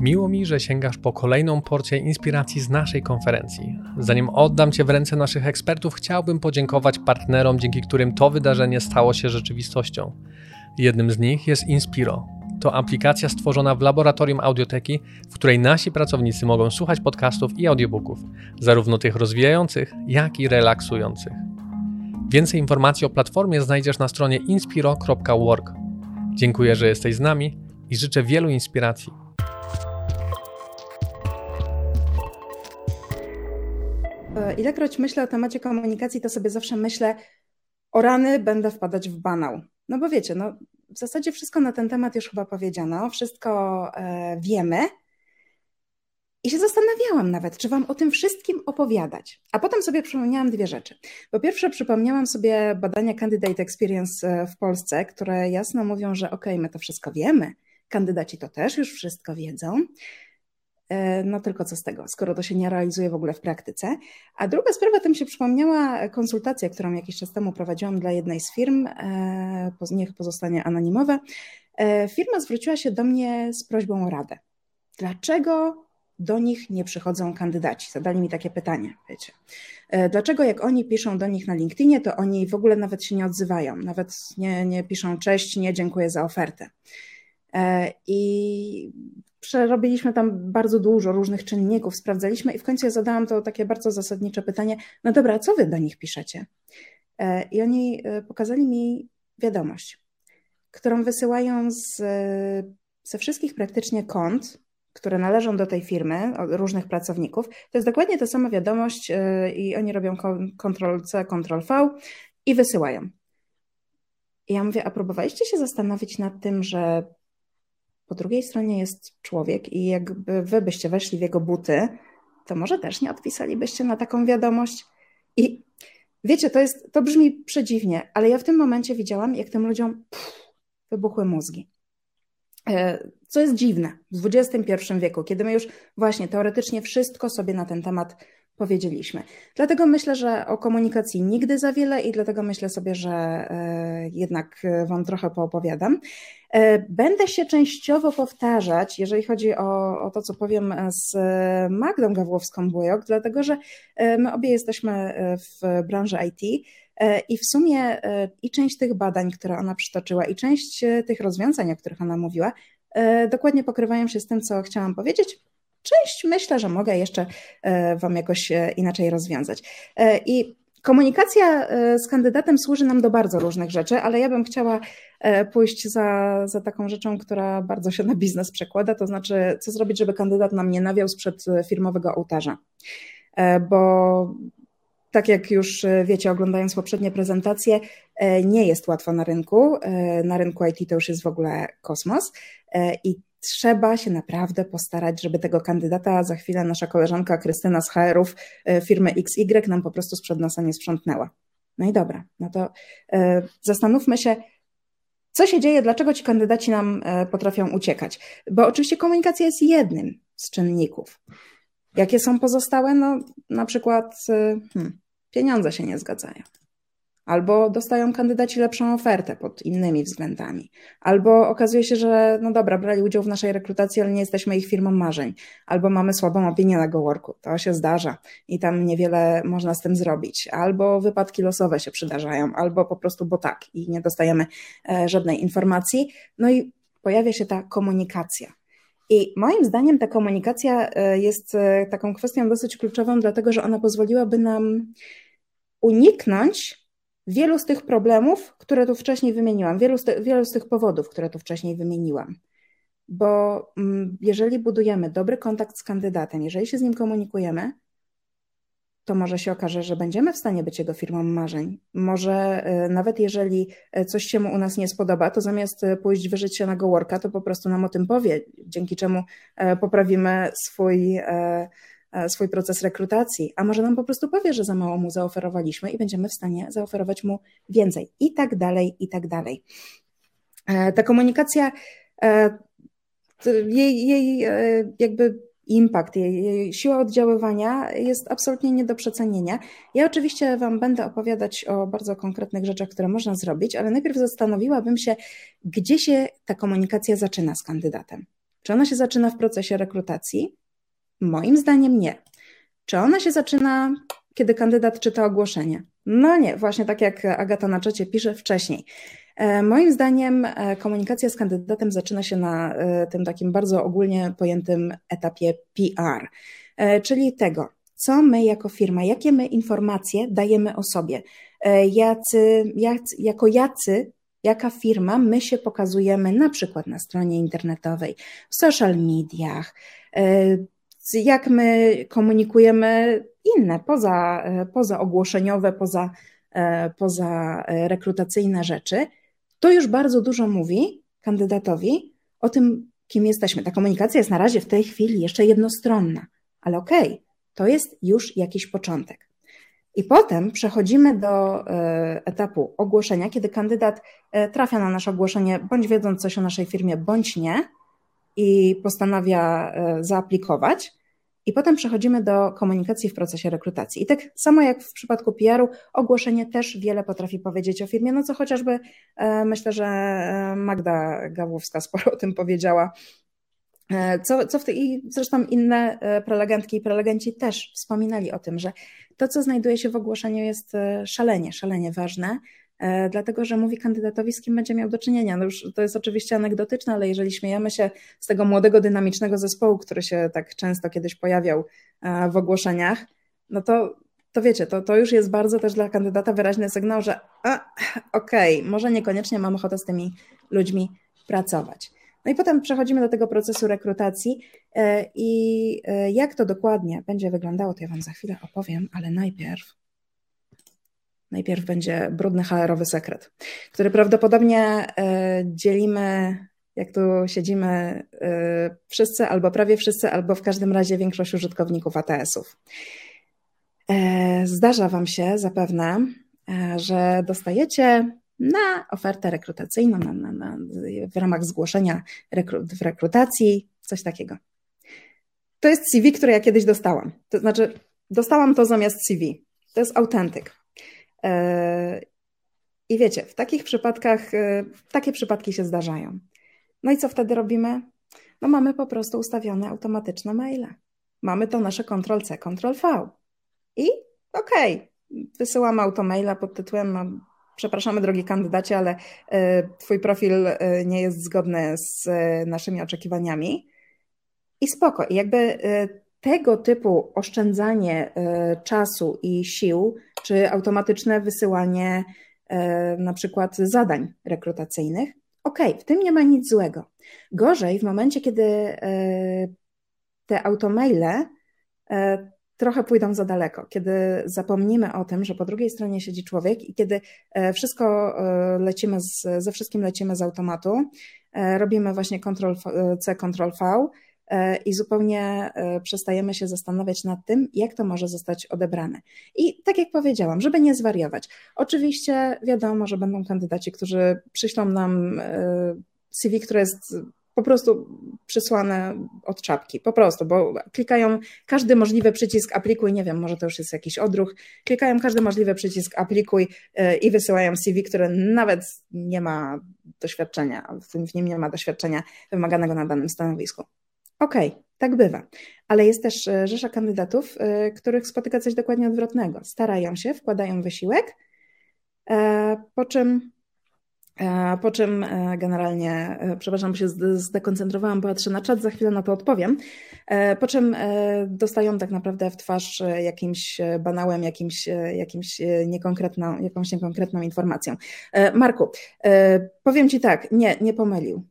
Miło mi, że sięgasz po kolejną porcję inspiracji z naszej konferencji. Zanim oddam Cię w ręce naszych ekspertów, chciałbym podziękować partnerom, dzięki którym to wydarzenie stało się rzeczywistością. Jednym z nich jest Inspiro. To aplikacja stworzona w laboratorium audioteki, w której nasi pracownicy mogą słuchać podcastów i audiobooków, zarówno tych rozwijających, jak i relaksujących. Więcej informacji o platformie znajdziesz na stronie inspiro.org. Dziękuję, że jesteś z nami i życzę wielu inspiracji. Ilekroć myślę o temacie komunikacji, to sobie zawsze myślę, o rany będę wpadać w banał. No bo wiecie, no w zasadzie wszystko na ten temat już chyba powiedziano, wszystko e, wiemy. I się zastanawiałam nawet, czy Wam o tym wszystkim opowiadać. A potem sobie przypomniałam dwie rzeczy. Po pierwsze, przypomniałam sobie badania Candidate Experience e, w Polsce, które jasno mówią, że ok, my to wszystko wiemy, kandydaci to też już wszystko wiedzą. E, no tylko co z tego, skoro to się nie realizuje w ogóle w praktyce. A druga sprawa, to mi się przypomniała konsultacja, którą jakiś czas temu prowadziłam dla jednej z firm, e, niech pozostanie anonimowe. E, firma zwróciła się do mnie z prośbą o radę. Dlaczego do nich nie przychodzą kandydaci? Zadali mi takie pytanie, wiecie. Dlaczego jak oni piszą do nich na LinkedInie, to oni w ogóle nawet się nie odzywają, nawet nie, nie piszą cześć, nie dziękuję za ofertę. I przerobiliśmy tam bardzo dużo różnych czynników, sprawdzaliśmy i w końcu ja zadałam to takie bardzo zasadnicze pytanie, no dobra, co wy do nich piszecie? E, I oni e, pokazali mi wiadomość, którą wysyłają z, ze wszystkich praktycznie kont, które należą do tej firmy, różnych pracowników. To jest dokładnie ta sama wiadomość e, i oni robią Ctrl-C, Ctrl-V i wysyłają. I ja mówię, a próbowaliście się zastanowić nad tym, że po drugiej stronie jest człowiek i jakby wy byście weszli w jego buty, to może też nie odpisalibyście na taką wiadomość. I wiecie, to, jest, to brzmi przedziwnie, ale ja w tym momencie widziałam, jak tym ludziom pff, wybuchły mózgi. E, co jest dziwne w XXI wieku, kiedy my już właśnie teoretycznie wszystko sobie na ten temat powiedzieliśmy. Dlatego myślę, że o komunikacji nigdy za wiele i dlatego myślę sobie, że e, jednak Wam trochę poopowiadam. E, będę się częściowo powtarzać, jeżeli chodzi o, o to, co powiem z Magdą Gawłowską-Bujok, dlatego że e, my obie jesteśmy w branży IT i w sumie i część tych badań, które ona przytoczyła, i część tych rozwiązań, o których ona mówiła, dokładnie pokrywają się z tym, co chciałam powiedzieć część myślę, że mogę jeszcze e, Wam jakoś e, inaczej rozwiązać. E, I Komunikacja z kandydatem służy nam do bardzo różnych rzeczy, ale ja bym chciała pójść za, za taką rzeczą, która bardzo się na biznes przekłada, to znaczy, co zrobić, żeby kandydat nam nie nawiał sprzed firmowego ołtarza. Bo tak jak już wiecie, oglądając poprzednie prezentacje, nie jest łatwo na rynku. Na rynku IT to już jest w ogóle kosmos. I trzeba się naprawdę postarać, żeby tego kandydata za chwilę nasza koleżanka Krystyna z HR-ów e, firmy XY nam po prostu sprzed nosa nie sprzątnęła. No i dobra, no to e, zastanówmy się, co się dzieje, dlaczego ci kandydaci nam e, potrafią uciekać. Bo oczywiście komunikacja jest jednym z czynników. Jakie są pozostałe? No na przykład hmm, pieniądze się nie zgadzają albo dostają kandydaci lepszą ofertę pod innymi względami, albo okazuje się, że no dobra, brali udział w naszej rekrutacji, ale nie jesteśmy ich firmą marzeń, albo mamy słabą opinię na GoWorku, to się zdarza. I tam niewiele można z tym zrobić, albo wypadki losowe się przydarzają, albo po prostu bo tak i nie dostajemy e, żadnej informacji, no i pojawia się ta komunikacja. I moim zdaniem ta komunikacja e, jest e, taką kwestią dosyć kluczową, dlatego że ona pozwoliłaby nam uniknąć wielu z tych problemów, które tu wcześniej wymieniłam, wielu z, te, wielu z tych powodów, które tu wcześniej wymieniłam. Bo mm, jeżeli budujemy dobry kontakt z kandydatem, jeżeli się z nim komunikujemy, to może się okaże, że będziemy w stanie być jego firmą marzeń. Może e, nawet jeżeli e, coś się mu u nas nie spodoba, to zamiast e, pójść wyżyć się na go worka, to po prostu nam o tym powie, dzięki czemu poprawimy swój swój proces rekrutacji, a może nam po prostu powie, że za mało mu zaoferowaliśmy i będziemy w stanie zaoferować mu więcej i tak dalej, i tak dalej. E, ta komunikacja, e, jej, jej jakby impact, jej, jej siła oddziaływania jest absolutnie nie do przecenienia. Ja oczywiście Wam będę opowiadać o bardzo konkretnych rzeczach, które można zrobić, ale najpierw zastanowiłabym się, gdzie się ta komunikacja zaczyna z kandydatem. Czy ona się zaczyna w procesie rekrutacji? Moim zdaniem nie. Czy ona się zaczyna, kiedy kandydat czyta ogłoszenie? No nie, właśnie tak jak Agata na czacie pisze wcześniej. E, moim zdaniem e, komunikacja z kandydatem zaczyna się na e, tym takim bardzo ogólnie pojętym etapie PR, czyli tego, co my jako firma, jakie my informacje dajemy o sobie, jacy, jacy, jako jacy, jaka firma my się pokazujemy na przykład na stronie internetowej, w social mediach, jak my komunikujemy inne, poza, poza ogłoszeniowe, poza, poza rekrutacyjne rzeczy, to już bardzo dużo mówi kandydatowi o tym, kim jesteśmy. Ta komunikacja jest na razie w tej chwili jeszcze jednostronna, ale okej, okay, to jest już jakiś początek. I potem przechodzimy do e, etapu ogłoszenia, kiedy kandydat e, trafia na nasze ogłoszenie, bądź wiedząc coś o naszej firmie, bądź nie, i postanawia e, zaaplikować. I potem przechodzimy do komunikacji w procesie rekrutacji. I tak samo jak w przypadku PR-u, ogłoszenie też wiele potrafi powiedzieć o firmie, no co chociażby e, myślę, że e, Magda Gawłowska sporo o tym powiedziała. E, co, co w tej, I zresztą inne prelegentki i prelegenci też wspominali o tym, że to, co znajduje się w ogłoszeniu, jest szalenie, szalenie ważne. E, dlatego że mówi kandydatowi, z kim będzie miał do czynienia. No już to jest oczywiście anegdotyczne, ale jeżeli śmiejemy się z tego młodego, dynamicznego zespołu, który się tak często kiedyś pojawiał e, w ogłoszeniach, no to, to wiecie, to, to już jest bardzo też dla kandydata wyraźny sygnał, że okej, okay, może niekoniecznie mam ochotę z tymi ludźmi pracować. No i potem przechodzimy do tego procesu rekrutacji e, i jak to dokładnie będzie wyglądało, to ja Wam za chwilę opowiem, ale najpierw Najpierw będzie brudny HR-owy sekret, który prawdopodobnie e, dzielimy, jak tu siedzimy, e, wszyscy albo prawie wszyscy, albo w każdym razie większość użytkowników ATS-ów. E, zdarza Wam się zapewne, że dostajecie na ofertę rekrutacyjną, na, na, na, w ramach zgłoszenia w rekrutacji, coś takiego. To jest CV, które ja kiedyś dostałam. To znaczy, dostałam to zamiast CV. To jest autentyk. E, I wiecie, w takich przypadkach, e, takie przypadki się zdarzają. No i co wtedy robimy? No mamy po prostu ustawione automatyczne maile. Mamy to nasze Ctrl-C, Ctrl-V. I okej, okay, wysyłamy automaila pod tytułem no, przepraszamy drogi kandydacie, ale y, twój profil nie jest zgodny z naszymi oczekiwaniami. I spoko. I jakby tego typu oszczędzanie czasu i sił czy automatyczne wysyłanie e, na przykład zadań rekrutacyjnych. OK, w tym nie ma nic złego. Gorzej w momencie, kiedy e, te automaile e, trochę pójdą za daleko, kiedy zapomnimy o tym, że po drugiej stronie siedzi człowiek i kiedy wszystko lecimy z, ze wszystkim lecimy z automatu, robimy właśnie Ctrl-C, Ctrl-V, i zupełnie e, przestajemy się zastanawiać nad tym, jak to może zostać odebrane. I tak jak powiedziałam, żeby nie zwariować. Oczywiście wiadomo, że będą kandydaci, którzy przyślą nam e, CV, które jest po prostu przysłane od czapki, po prostu, bo klikają każdy możliwy przycisk aplikuj, nie wiem, może to już jest jakiś odruch, klikają każdy możliwy przycisk aplikuj i wysyłają CV, które nawet nie ma doświadczenia, w nim nie ma doświadczenia wymaganego na danym stanowisku. Okej, okay, tak bywa. Ale jest też e, rzesza kandydatów, e, których spotyka coś dokładnie odwrotnego. Starają się, wkładają wysiłek, e, po czym, po czym generalnie, przepraszam, się zdekoncentrowałam, patrzę na czat, za chwilę na to odpowiem, po czym dostają tak naprawdę w twarz jakimś banałem, jakimś, jakimś niekonkretną, jakąś niekonkretną informacją. Marku, powiem Ci tak, nie, nie pomylił.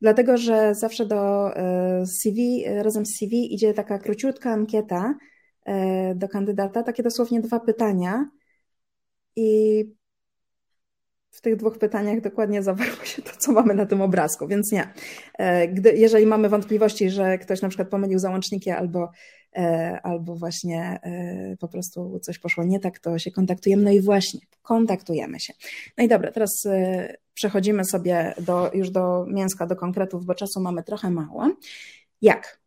Dlatego, że zawsze do e, CV, razem z CV idzie taka króciutka ankieta e, do kandydata, takie dosłownie dwa pytania i w tych dwóch pytaniach dokładnie zawarło się to, co mamy na tym obrazku, więc nie. E, gdy, jeżeli mamy wątpliwości, że ktoś na przykład pomylił załączniki albo, albo właśnie po prostu coś poszło nie tak, to się kontaktujemy. No i właśnie, kontaktujemy się. No i dobra, teraz przechodzimy sobie do, już do mięska, do konkretów, bo czasu mamy trochę mało. Jak?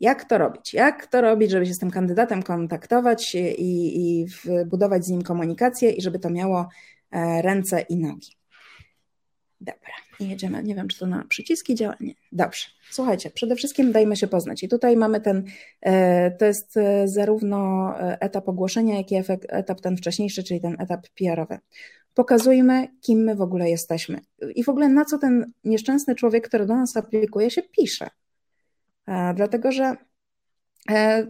Jak to robić? Jak to robić, żeby się z tym kandydatem kontaktować i, i budować z nim komunikację i żeby to miało e, ręce i nogi? Dobra. Jedziemy. Nie wiem, czy to na przyciski działa. Nie. Dobrze. Słuchajcie, przede wszystkim dajmy się poznać. I tutaj mamy ten, e, to jest e, zarówno etap ogłoszenia, jak i etap ten wcześniejszy, czyli ten etap PR-owy. Pokazujmy, kim my w ogóle jesteśmy. I w ogóle na co ten nieszczęsny człowiek, który do nas aplikuje, się pisze. Dlatego, że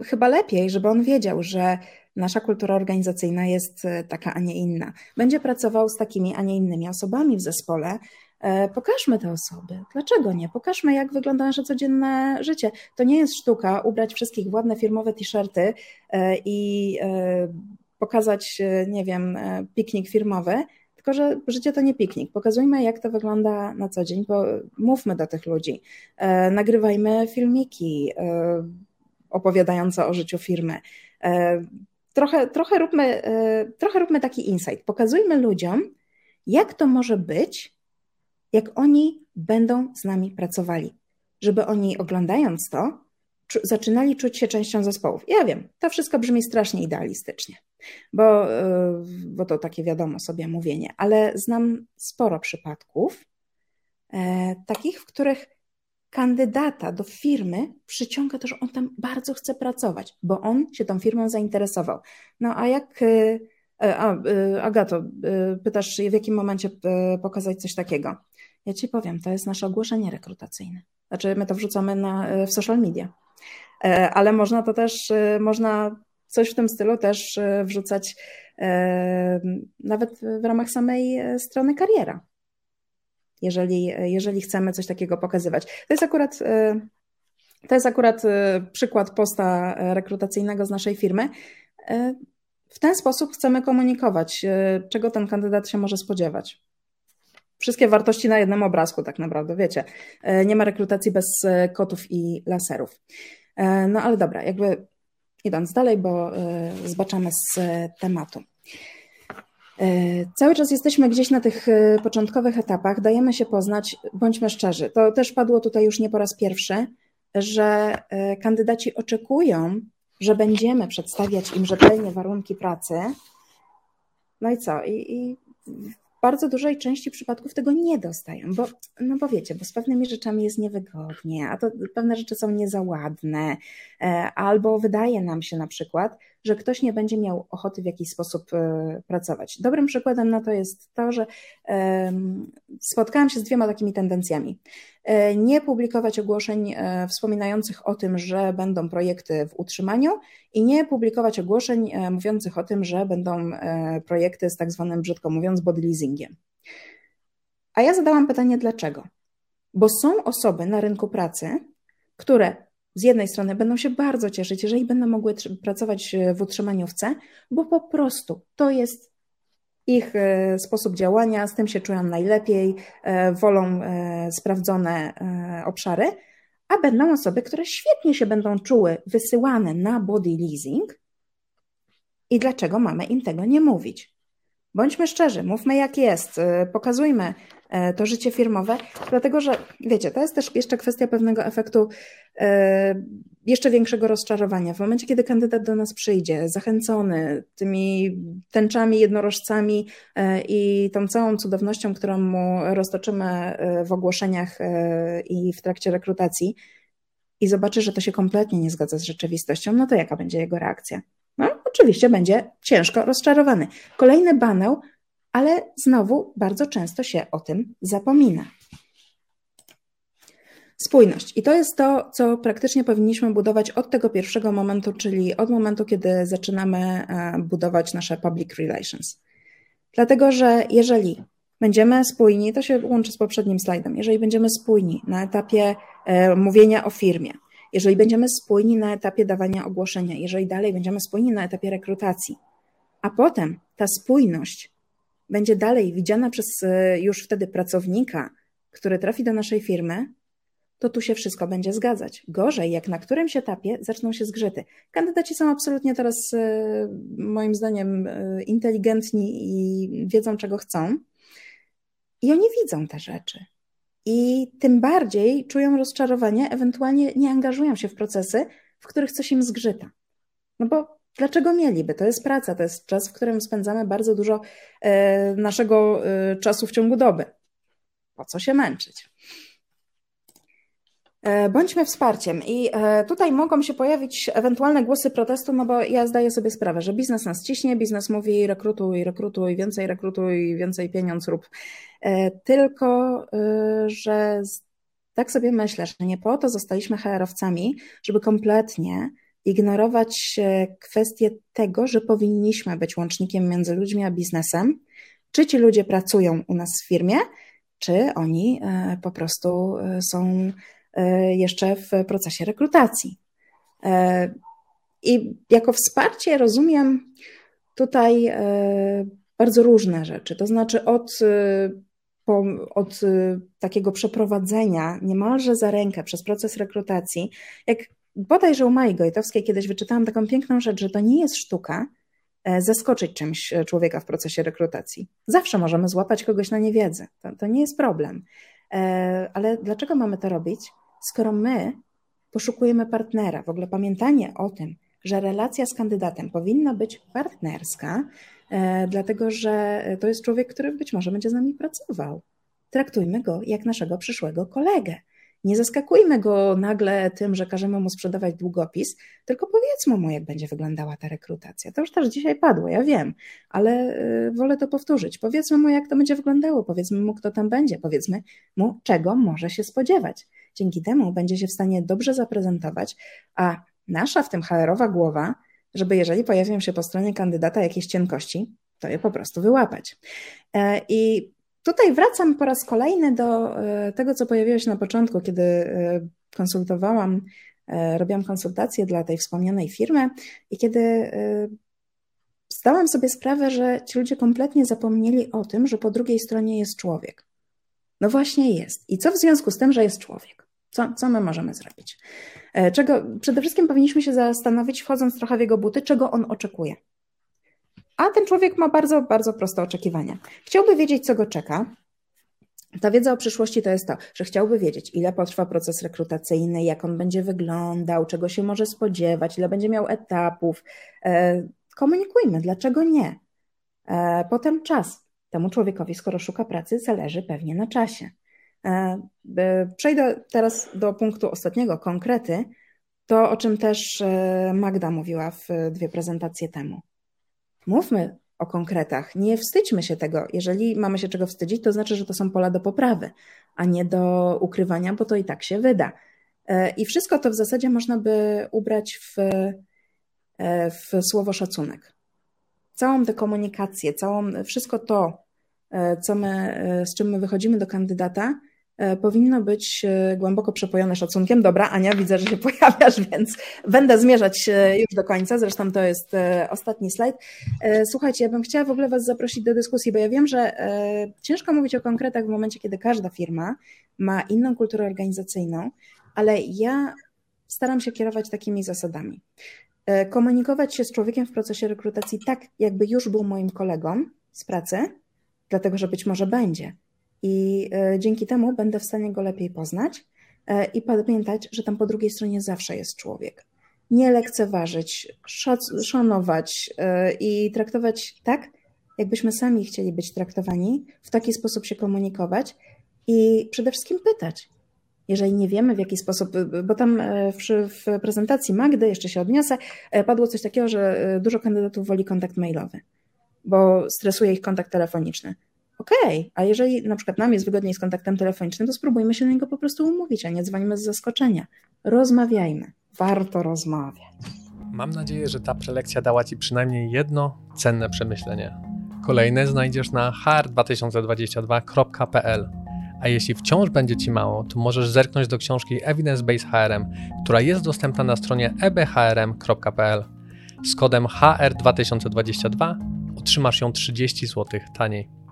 chyba lepiej, żeby on wiedział, że nasza kultura organizacyjna jest e, taka, a nie inna. Będzie pracował z takimi, a nie innymi osobami w zespole. E, pokażmy te osoby. Dlaczego nie? Pokażmy, jak wygląda nasze codzienne życie. To nie jest sztuka ubrać wszystkich w ładne firmowe t-shirty e, i pokazać, nie wiem, piknik firmowy, tylko że życie to nie piknik. Pokazujmy, jak to wygląda na co dzień, bo mówmy do tych ludzi, nagrywajmy filmiki opowiadające o życiu firmy trochę, trochę, róbmy, e, trochę róbmy taki insight. Pokazujmy ludziom, jak to może być, jak oni będą z nami pracowali. Żeby oni oglądając to, zaczynali czuć się częścią zespołów. Ja wiem, to wszystko brzmi strasznie idealistycznie, bo, e, bo to takie wiadomo sobie mówienie, ale znam sporo przypadków e, takich, w których kandydata do firmy przyciąga to, że on tam bardzo chce pracować, bo on się tą firmą zainteresował. No a jak. Y, y, a, y, Agato, pytasz, w jakim momencie pokazać coś takiego? Ja ci powiem, to jest nasze ogłoszenie rekrutacyjne. Znaczy, my to wrzucamy na, w social media, e, ale można to też, można coś w tym stylu też wrzucać e, nawet w ramach samej e, strony kariera jeżeli, jeżeli chcemy coś takiego pokazywać. To jest akurat. E, to jest akurat e, przykład posta rekrutacyjnego z naszej firmy. E, w ten sposób chcemy komunikować, czego ten kandydat się może spodziewać. Wszystkie wartości na jednym obrazku, tak naprawdę, wiecie. Nie ma rekrutacji bez kotów i laserów. No ale dobra, jakby idąc dalej, bo zbaczamy z tematu. E, cały czas jesteśmy gdzieś na tych e, początkowych etapach, dajemy się poznać, bądźmy szczerzy. To też padło tutaj już nie po raz pierwszy, że e, kandydaci oczekują, że będziemy przedstawiać im rzetelnie warunki pracy. No i co? I, i bardzo dużej części przypadków tego nie dostają, bo, no bo wiecie, bo z pewnymi rzeczami jest niewygodnie, a to pewne rzeczy są niezaładne, albo wydaje nam się na przykład, że ktoś nie będzie miał ochoty w jakiś sposób e, pracować. Dobrym przykładem na to jest to, że spotkałam się z dwiema takimi tendencjami. E, nie publikować ogłoszeń e, wspominających o tym, że będą projekty w utrzymaniu i nie publikować ogłoszeń mówiących o tym, że będą projekty z tak zwanym, brzydko mówiąc, body leasingiem. A ja zadałam pytanie, dlaczego? Bo są osoby na rynku pracy, które z jednej strony będą się bardzo cieszyć, jeżeli będą mogły pracować e, w utrzymaniówce, bo po prostu to jest ich e, sposób działania, z tym się czują najlepiej, e, wolą sprawdzone obszary, a będą osoby, które świetnie się będą czuły wysyłane na body leasing. I dlaczego mamy im tego nie mówić? Bądźmy szczerzy, mówmy jak jest, pokazujmy to życie firmowe, dlatego że wiecie, to jest też jeszcze kwestia pewnego efektu e, jeszcze większego rozczarowania. W momencie, kiedy kandydat do nas przyjdzie, zachęcony tymi tęczami, jednorożcami e, i tą całą cudownością, którą mu roztoczymy w ogłoszeniach i w trakcie rekrutacji, i zobaczy, że to się kompletnie nie zgadza z rzeczywistością, no to jaka będzie jego reakcja? No, oczywiście będzie ciężko rozczarowany. Kolejny banał ale znowu bardzo często się o tym zapomina. Spójność. I to jest to, co praktycznie powinniśmy budować od tego pierwszego momentu, czyli od momentu, kiedy zaczynamy e, budować nasze public relations. Dlatego, że jeżeli będziemy spójni, to się łączy z poprzednim slajdem, jeżeli będziemy spójni na etapie e, mówienia o firmie, jeżeli będziemy spójni na etapie dawania ogłoszenia, jeżeli dalej będziemy spójni na etapie rekrutacji, a potem ta spójność będzie dalej widziana przez e, już wtedy pracownika, który trafi do naszej firmy, to tu się wszystko będzie zgadzać. Gorzej, jak na którymś etapie zaczną się zgrzyty. Kandydaci są absolutnie teraz, e, moim zdaniem, e, inteligentni i wiedzą, czego chcą. I oni widzą te rzeczy. I tym bardziej czują rozczarowanie, ewentualnie nie angażują się w procesy, w których coś im zgrzyta. No bo Dlaczego mieliby? To jest praca, to jest czas, w którym spędzamy bardzo dużo e, naszego e, czasu w ciągu doby. po co się męczyć? E, bądźmy wsparciem i tutaj mogą się pojawić ewentualne głosy protestu, no bo ja zdaję sobie sprawę, że biznes nas ciśnie, biznes mówi rekrutuj, rekrutuj, więcej rekrutuj, więcej pieniądz rób. Tylko, że tak sobie myślę, że nie po to zostaliśmy HR-owcami, żeby kompletnie ignorować kwestię tego, że powinniśmy być łącznikiem między ludźmi a biznesem. Czy ci ludzie pracują u nas w firmie, czy oni po prostu są E, jeszcze w procesie rekrutacji. E, I jako wsparcie rozumiem tutaj e, bardzo różne rzeczy, to znaczy od, od takiego przeprowadzenia niemalże za rękę przez proces rekrutacji, jak bodajże u Mai Gojtowskiej kiedyś wyczytałam taką piękną rzecz, że to nie jest sztuka zaskoczyć czymś człowieka w procesie rekrutacji. Zawsze możemy złapać kogoś na niewiedzy, to, to nie jest problem. Ale dlaczego mamy to robić? skoro my poszukujemy partnera, w ogóle pamiętanie o tym, że relacja z kandydatem powinna być partnerska, e, dlatego że to jest człowiek, który być może będzie z nami pracował. Traktujmy go jak naszego przyszłego kolegę. Nie zaskakujmy go nagle tym, że każemy mu sprzedawać długopis, tylko powiedzmy mu, jak będzie wyglądała ta rekrutacja. To już też dzisiaj padło, ja wiem, ale e, wolę to powtórzyć. Powiedzmy mu, jak to będzie wyglądało, powiedzmy mu, kto tam będzie, powiedzmy mu, czego może się spodziewać. Dzięki temu będzie się w stanie dobrze zaprezentować, a nasza w tym HR-owa głowa, żeby jeżeli pojawią się po stronie kandydata jakieś cienkości, to je po prostu wyłapać. E, I tutaj wracam po raz kolejny do e, tego, co pojawiło się na początku, kiedy e, konsultowałam, robiłam konsultacje dla tej wspomnianej firmy i kiedy zdałam sobie sprawę, że ci ludzie kompletnie zapomnieli o tym, że po drugiej stronie jest człowiek. No właśnie jest. I co w związku z tym, że jest człowiek? Co, co my możemy zrobić? E, czego, przede wszystkim powinniśmy się zastanowić, wchodząc trochę w jego buty, czego on oczekuje. A ten człowiek ma bardzo, bardzo proste oczekiwania. Chciałby wiedzieć, co go czeka. Ta wiedza o przyszłości to jest to, że chciałby wiedzieć, ile potrwa proces rekrutacyjny, jak on będzie wyglądał, czego się może spodziewać, ile będzie miał etapów. E, komunikujmy, dlaczego nie. E, potem czas. Temu człowiekowi, skoro szuka pracy, zależy pewnie na czasie. E, przejdę teraz do punktu ostatniego, konkrety, to o czym też Magda mówiła w dwie prezentacje temu. Mówmy o konkretach, nie wstydźmy się tego. Jeżeli mamy się czego wstydzić, to znaczy, że to są pola do poprawy, a nie do ukrywania, bo to i tak się wyda. E, I wszystko to w zasadzie można by ubrać w, w słowo szacunek. Całą tę komunikację, całą, wszystko to, co my, z czym my wychodzimy do kandydata, E, powinno być e, głęboko przepojone szacunkiem. Dobra, Ania, widzę, że się pojawiasz, więc będę zmierzać e, już do końca. Zresztą to jest ostatni slajd. Słuchajcie, ja bym chciała w ogóle Was zaprosić do dyskusji, bo ja wiem, że ciężko mówić o konkretach w momencie, kiedy każda firma ma inną kulturę organizacyjną, ale ja staram się kierować takimi zasadami. Komunikować się z człowiekiem w procesie rekrutacji tak, jakby już był moim kolegą z pracy, dlatego że być może będzie i e, dzięki temu będę w stanie go lepiej poznać e, i pamiętać, że tam po drugiej stronie zawsze jest człowiek. Nie lekceważyć, szanować e, i traktować tak, jakbyśmy sami chcieli być traktowani, w taki sposób się komunikować i przede wszystkim pytać. Jeżeli nie wiemy w jaki sposób, bo tam w, w prezentacji Magdy, jeszcze się odniosę, padło coś takiego, że dużo kandydatów woli kontakt mailowy, bo stresuje ich kontakt telefoniczny. Okej, okay. a jeżeli na przykład nam jest wygodniej z kontaktem telefonicznym, to spróbujmy się na niego po prostu umówić, a nie dzwonimy z zaskoczenia. Rozmawiajmy. Warto rozmawiać. Mam nadzieję, że ta prelekcja dała Ci przynajmniej jedno cenne przemyślenie. Kolejne znajdziesz na hr2022.pl. A jeśli wciąż będzie Ci mało, to możesz zerknąć do książki Evidence Based HRM, która jest dostępna na stronie ebhrm.pl. Z kodem HR2022 otrzymasz ją 30 zł taniej.